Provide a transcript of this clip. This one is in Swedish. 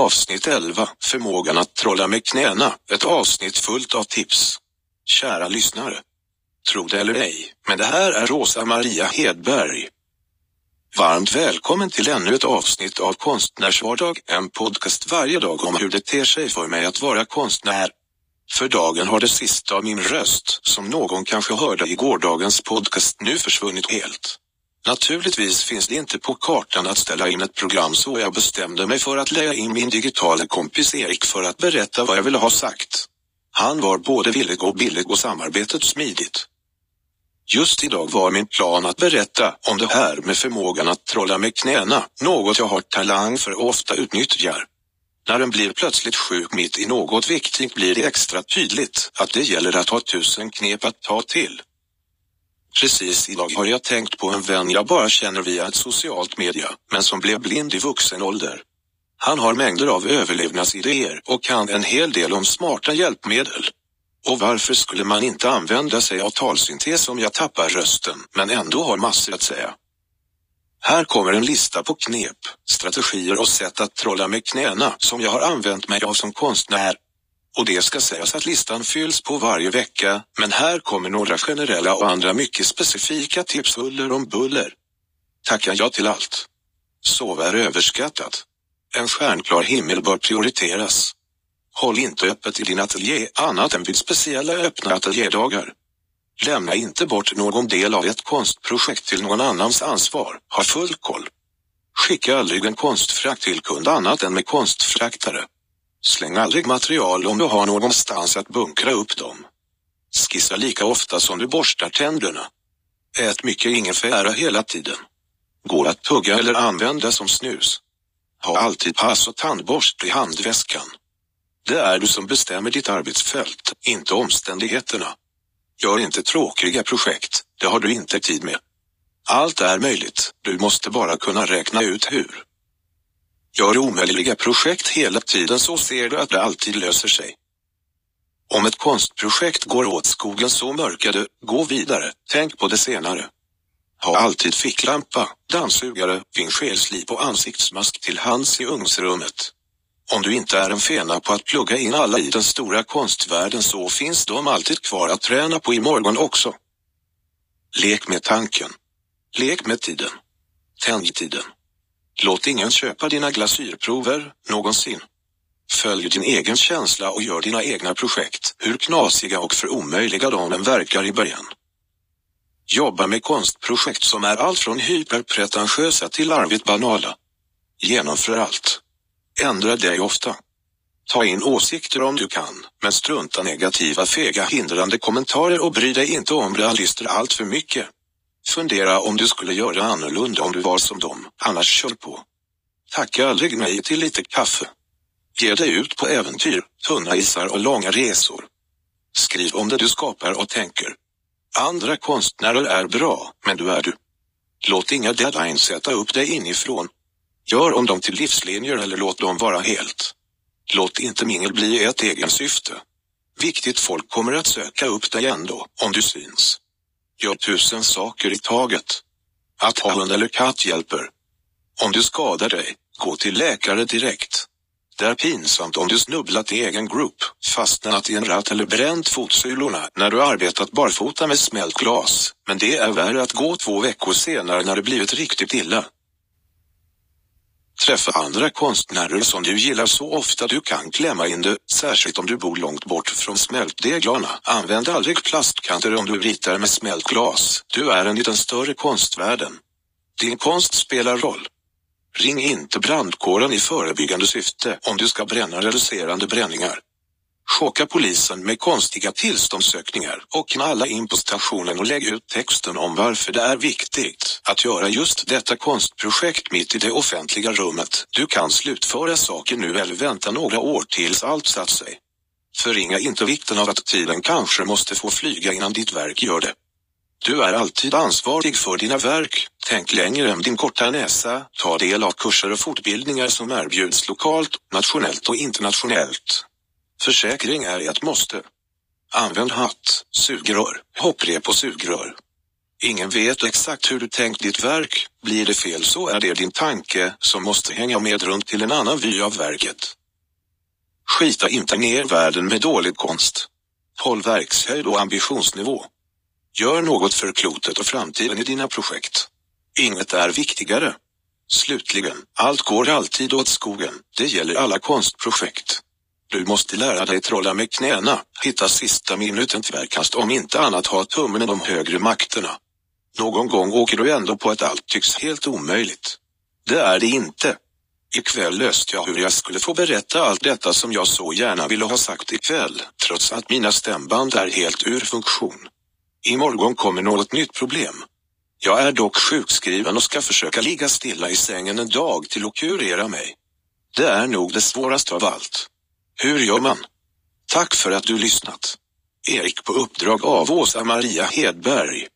Avsnitt 11. Förmågan att trolla med knäna. Ett avsnitt fullt av tips. Kära lyssnare. Tro det eller ej, men det här är Rosa Maria Hedberg. Varmt välkommen till ännu ett avsnitt av Konstnärsvardag, en podcast varje dag om hur det ter sig för mig att vara konstnär. För dagen har det sista av min röst, som någon kanske hörde i gårdagens podcast, nu försvunnit helt. Naturligtvis finns det inte på kartan att ställa in ett program så jag bestämde mig för att lägga in min digitala kompis Erik för att berätta vad jag ville ha sagt. Han var både villig och billig och samarbetet smidigt. Just idag var min plan att berätta om det här med förmågan att trolla med knäna, något jag har talang för och ofta utnyttjar. När en blir plötsligt sjuk mitt i något viktigt blir det extra tydligt att det gäller att ha tusen knep att ta till. Precis idag har jag tänkt på en vän jag bara känner via ett socialt media, men som blev blind i vuxen ålder. Han har mängder av överlevnadsidéer och kan en hel del om smarta hjälpmedel. Och varför skulle man inte använda sig av talsyntes om jag tappar rösten, men ändå har massor att säga? Här kommer en lista på knep, strategier och sätt att trolla med knäna som jag har använt mig av som konstnär. Och det ska sägas att listan fylls på varje vecka, men här kommer några generella och andra mycket specifika tips huller om buller. Tackar jag till allt. Sova är överskattat. En stjärnklar himmel bör prioriteras. Håll inte öppet i din ateljé annat än vid speciella öppna ateljédagar. Lämna inte bort någon del av ett konstprojekt till någon annans ansvar. Ha full koll. Skicka aldrig en konstfrakt till kund annat än med konstfraktare. Släng aldrig material om du har någonstans att bunkra upp dem. Skissa lika ofta som du borstar tänderna. Ät mycket ingefära hela tiden. Går att tugga eller använda som snus. Ha alltid pass och tandborst i handväskan. Det är du som bestämmer ditt arbetsfält, inte omständigheterna. Gör inte tråkiga projekt, det har du inte tid med. Allt är möjligt, du måste bara kunna räkna ut hur. Gör omöjliga projekt hela tiden så ser du att det alltid löser sig. Om ett konstprojekt går åt skogen så mörkar du, gå vidare, tänk på det senare. Ha alltid ficklampa, dammsugare, vingelslip och ansiktsmask till hands i ugnsrummet. Om du inte är en fena på att plugga in alla i den stora konstvärlden så finns de alltid kvar att träna på imorgon också. Lek med tanken. Lek med tiden. Tänj tiden. Låt ingen köpa dina glasyrprover, någonsin. Följ din egen känsla och gör dina egna projekt, hur knasiga och för omöjliga de än verkar i början. Jobba med konstprojekt som är allt från hyperpretentiösa till larvigt banala. Genomför allt. Ändra dig ofta. Ta in åsikter om du kan, men strunta negativa fega hindrande kommentarer och bry dig inte om realister allt för mycket. Fundera om du skulle göra annorlunda om du var som dem, annars kör på. Tacka aldrig nej till lite kaffe. Ge dig ut på äventyr, tunna isar och långa resor. Skriv om det du skapar och tänker. Andra konstnärer är bra, men du är du. Låt inga deadlines sätta upp dig inifrån. Gör om dem till livslinjer eller låt dem vara helt. Låt inte mingel bli ett egen syfte. Viktigt folk kommer att söka upp dig ändå, om du syns. Gör tusen saker i taget. Att ha hund eller katt hjälper. Om du skadar dig, gå till läkare direkt. Det är pinsamt om du snubblat i egen grupp, fastnat i en ratt eller bränt fotsulorna när du arbetat barfota med smält glas, men det är värre att gå två veckor senare när det blivit riktigt illa. Träffa andra konstnärer som du gillar så ofta du kan klämma in det, särskilt om du bor långt bort från smältdeglarna. Använd aldrig plastkanter om du ritar med smält glas. Du är en i den större konstvärlden. Din konst spelar roll. Ring inte brandkåren i förebyggande syfte om du ska bränna reducerande bränningar. Chocka polisen med konstiga tillståndssökningar och knalla in på stationen och lägg ut texten om varför det är viktigt att göra just detta konstprojekt mitt i det offentliga rummet. Du kan slutföra saker nu eller vänta några år tills allt satt sig. Förringa inte vikten av att tiden kanske måste få flyga innan ditt verk gör det. Du är alltid ansvarig för dina verk. Tänk längre än din korta näsa. Ta del av kurser och fortbildningar som erbjuds lokalt, nationellt och internationellt. Försäkring är ett måste. Använd hatt, sugrör, hopprep och sugrör. Ingen vet exakt hur du tänkt ditt verk, blir det fel så är det din tanke som måste hänga med runt till en annan vy av verket. Skita inte ner världen med dålig konst. Håll verkshöjd och ambitionsnivå. Gör något för klotet och framtiden i dina projekt. Inget är viktigare. Slutligen, allt går alltid åt skogen, det gäller alla konstprojekt. Du måste lära dig trolla med knäna, hitta sista minuten tvärkast om inte annat ha tummen i de högre makterna. Någon gång åker du ändå på att allt tycks helt omöjligt. Det är det inte. Ikväll löste jag hur jag skulle få berätta allt detta som jag så gärna ville ha sagt ikväll, trots att mina stämband är helt ur funktion. Imorgon kommer något nytt problem. Jag är dock sjukskriven och ska försöka ligga stilla i sängen en dag till att kurera mig. Det är nog det svåraste av allt. Hur gör man? Tack för att du lyssnat. Erik på uppdrag av Åsa Maria Hedberg.